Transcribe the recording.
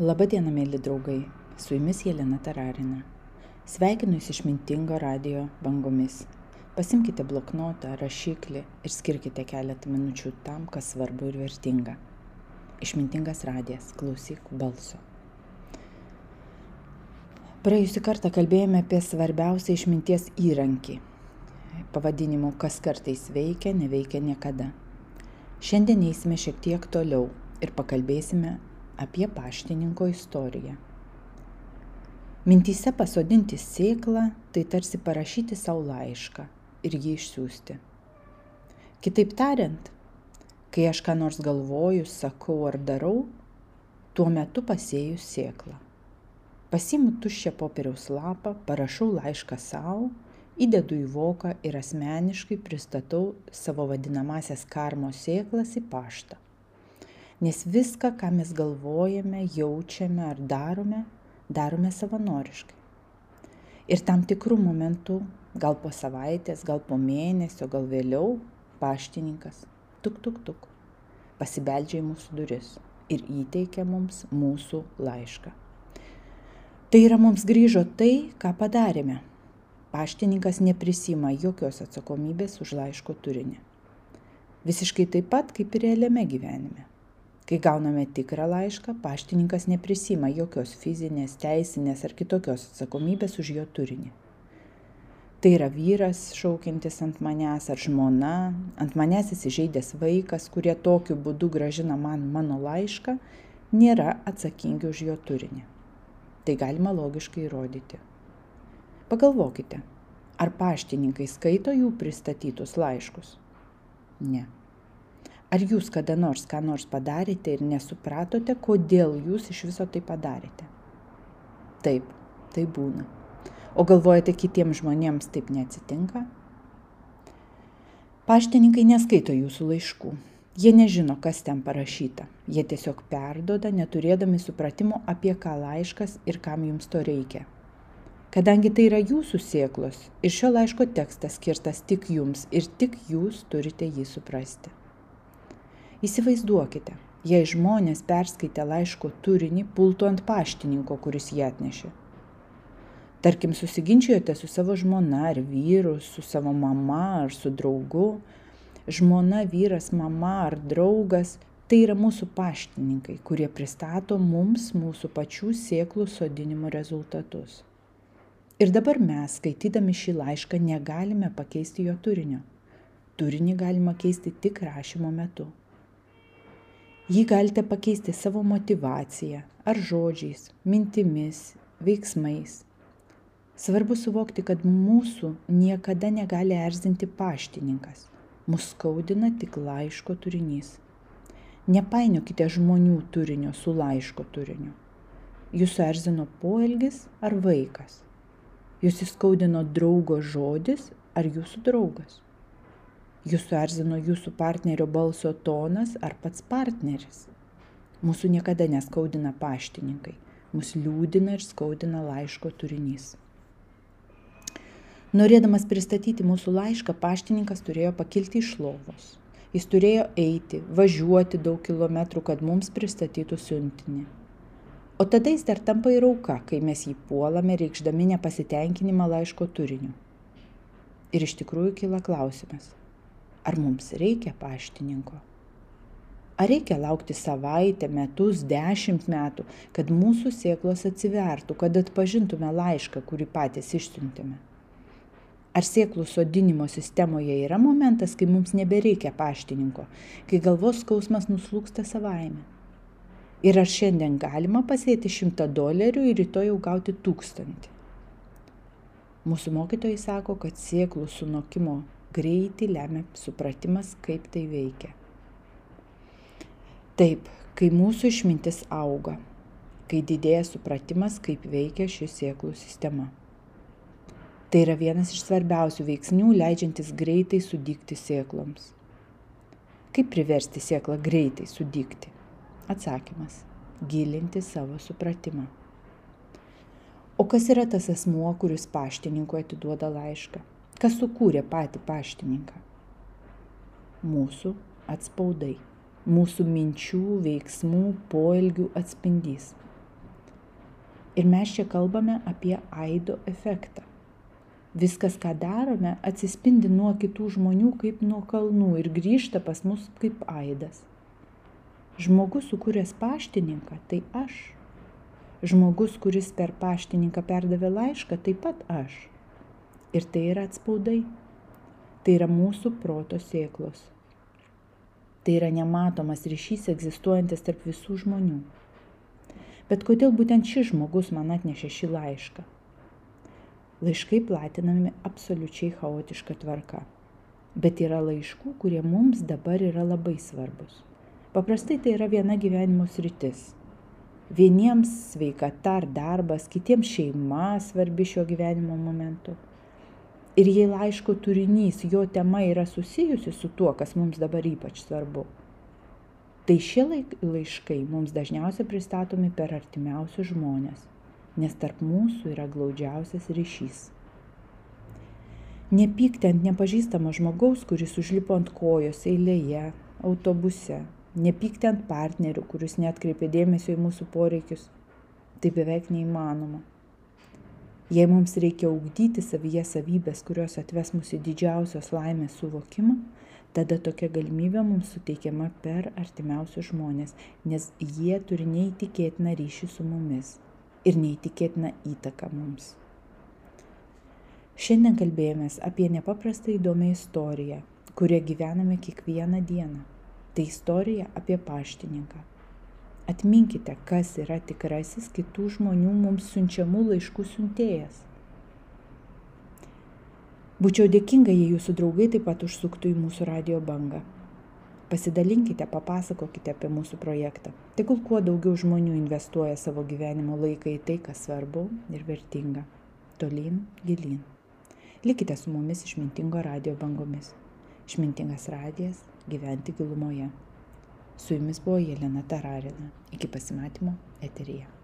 Labadiena, mėly draugai, su jumis Jelena Tararina. Sveikinu jūs išmintingo radio bangomis. Pasimkite bloknotą, rašiklį ir skirkite keletą minučių tam, kas svarbu ir vertinga. Išmintingas radijas, klausyk balso. Praėjusį kartą kalbėjome apie svarbiausią išminties įrankį. Pavadinimu, kas kartais veikia, neveikia niekada. Šiandien eisime šiek tiek toliau ir pakalbėsime apie paštininko istoriją. Mintyse pasodinti sėklą - tai tarsi parašyti savo laišką ir jį išsiųsti. Kitaip tariant, kai aš ką nors galvoju, sakau ar darau, tuo metu pasėjus sėklą. Pasimu tuščią popieriaus lapą, parašau laišką savo, įdedu į voką ir asmeniškai pristatau savo vadinamasias karmos sėklas į paštą. Nes viską, ką mes galvojame, jaučiame ar darome, darome savanoriškai. Ir tam tikrų momentų, gal po savaitės, gal po mėnesio, gal vėliau, paštininkas, tuk tuk tuk, pasibeldžia į mūsų duris ir įteikia mums mūsų laišką. Tai yra mums grįžo tai, ką padarėme. Paštininkas neprisima jokios atsakomybės už laiško turinį. Visiškai taip pat kaip ir realiame gyvenime. Kai gauname tikrą laišką, paštininkas neprisima jokios fizinės, teisinės ar kitokios atsakomybės už jo turinį. Tai yra vyras šaukiantis ant manęs ar žmona, ant manęs įsižeidęs vaikas, kurie tokiu būdu gražina man mano laišką, nėra atsakingi už jo turinį. Tai galima logiškai įrodyti. Pagalvokite, ar paštininkai skaito jų pristatytus laiškus? Ne. Ar jūs kada nors ką nors padarėte ir nesupratote, kodėl jūs iš viso tai padarėte? Taip, tai būna. O galvojate, kitiems žmonėms taip neatsitinka? Paštininkai neskaito jūsų laiškų. Jie nežino, kas ten parašyta. Jie tiesiog perdoda, neturėdami supratimo, apie ką laiškas ir kam jums to reikia. Kadangi tai yra jūsų sieklos ir šio laiško tekstas skirtas tik jums ir tik jūs turite jį suprasti. Įsivaizduokite, jei žmonės perskaitę laiško turinį pultų ant paštininko, kuris jį atnešė. Tarkim, susiginčijote su savo žmona ar vyru, su savo mama ar su draugu. Žmona, vyras, mama ar draugas - tai yra mūsų paštininkai, kurie pristato mums mūsų pačių sėklų sodinimo rezultatus. Ir dabar mes, skaitydami šį laišką, negalime pakeisti jo turinio. Turinį galima keisti tik rašymo metu. Jį galite pakeisti savo motivacija ar žodžiais, mintimis, veiksmais. Svarbu suvokti, kad mūsų niekada negali erzinti paštininkas. Mus skaudina tik laiško turinys. Nepainiokite žmonių turinio su laiško turiniu. Jūsų erzino poelgis ar vaikas? Jūs įskaudino draugo žodis ar jūsų draugas? Jūs suerzino jūsų partnerio balso tonas ar pats partneris. Mūsų niekada neskaudina paštininkai, mus liūdina ir skaudina laiško turinys. Norėdamas pristatyti mūsų laišką, paštininkas turėjo pakilti iš lovos. Jis turėjo eiti, važiuoti daug kilometrų, kad mums pristatytų siuntinį. O tada jis dar tampa ir auka, kai mes jį puolame, reikšdami nepasitenkinimą laiško turiniu. Ir iš tikrųjų kyla klausimas, Ar mums reikia paštininko? Ar reikia laukti savaitę, metus, dešimt metų, kad mūsų sėklos atsivertų, kad atpažintume laišką, kurį patys išsiuntėme? Ar sėklų sodinimo sistemoje yra momentas, kai mums nebereikia paštininko, kai galvos skausmas nuslūksta savaime? Ir ar šiandien galima pasėti šimtą dolerių ir rytoj jau gauti tūkstantį? Mūsų mokytojai sako, kad sėklų sunokimo greitį lemia supratimas, kaip tai veikia. Taip, kai mūsų išmintis auga, kai didėja supratimas, kaip veikia ši sėklų sistema. Tai yra vienas iš svarbiausių veiksnių, leidžiantis greitai sudygti sėkloms. Kaip priversti sėklą greitai sudygti? Atsakymas - gilinti savo supratimą. O kas yra tas asmuo, kuris paštininkui atiduoda laišką? Kas sukūrė patį paštininką? Mūsų atspaudai, mūsų minčių, veiksmų, poelgių atspindys. Ir mes čia kalbame apie aido efektą. Viskas, ką darome, atsispindi nuo kitų žmonių kaip nuo kalnų ir grįžta pas mus kaip aidas. Žmogus sukūręs paštininką, tai aš. Žmogus, kuris per paštininką perdavė laišką, taip pat aš. Ir tai yra atspaudai. Tai yra mūsų proto sėklos. Tai yra nematomas ryšys egzistuojantis tarp visų žmonių. Bet kodėl būtent šis žmogus man atnešė šį laišką? Laiškai platinami absoliučiai chaotiška tvarka. Bet yra laiškų, kurie mums dabar yra labai svarbus. Paprastai tai yra viena gyvenimo sritis. Vieniems sveikata ar darbas, kitiems šeima svarbi šio gyvenimo momentu. Ir jei laiško turinys, jo tema yra susijusi su tuo, kas mums dabar ypač svarbu, tai šie laiškai mums dažniausiai pristatomi per artimiausius žmonės nes tarp mūsų yra glaudžiausias ryšys. Nepykti ant nepažįstamo žmogaus, kuris užlipo ant kojos eilėje, autobuse, nepykti ant partnerių, kuris netkreipė dėmesio į mūsų poreikius, tai beveik neįmanoma. Jei mums reikia augdyti savyje savybės, kurios atves mus į didžiausios laimės suvokimą, tada tokia galimybė mums suteikiama per artimiausius žmonės, nes jie turi neįtikėtiną ryšį su mumis ir neįtikėtiną įtaką mums. Šiandien kalbėjomės apie nepaprastai įdomią istoriją, kurie gyvename kiekvieną dieną. Tai istorija apie paštininką. Atminkite, kas yra tikrasis kitų žmonių mums siunčiamų laiškų siuntėjas. Būčiau dėkinga, jei jūsų draugai taip pat užsuktų į mūsų radio bangą. Pasidalinkite, papasakokite apie mūsų projektą. Tegul kuo daugiau žmonių investuoja savo gyvenimo laiką į tai, kas svarbu ir vertinga. Tolyn, gilyn. Likite su mumis išmintingo radio bangomis. Išmintingas radijas gyventi gilumoje. Su jumis buvo Jelena Tararina. Iki pasimatymo eteryje.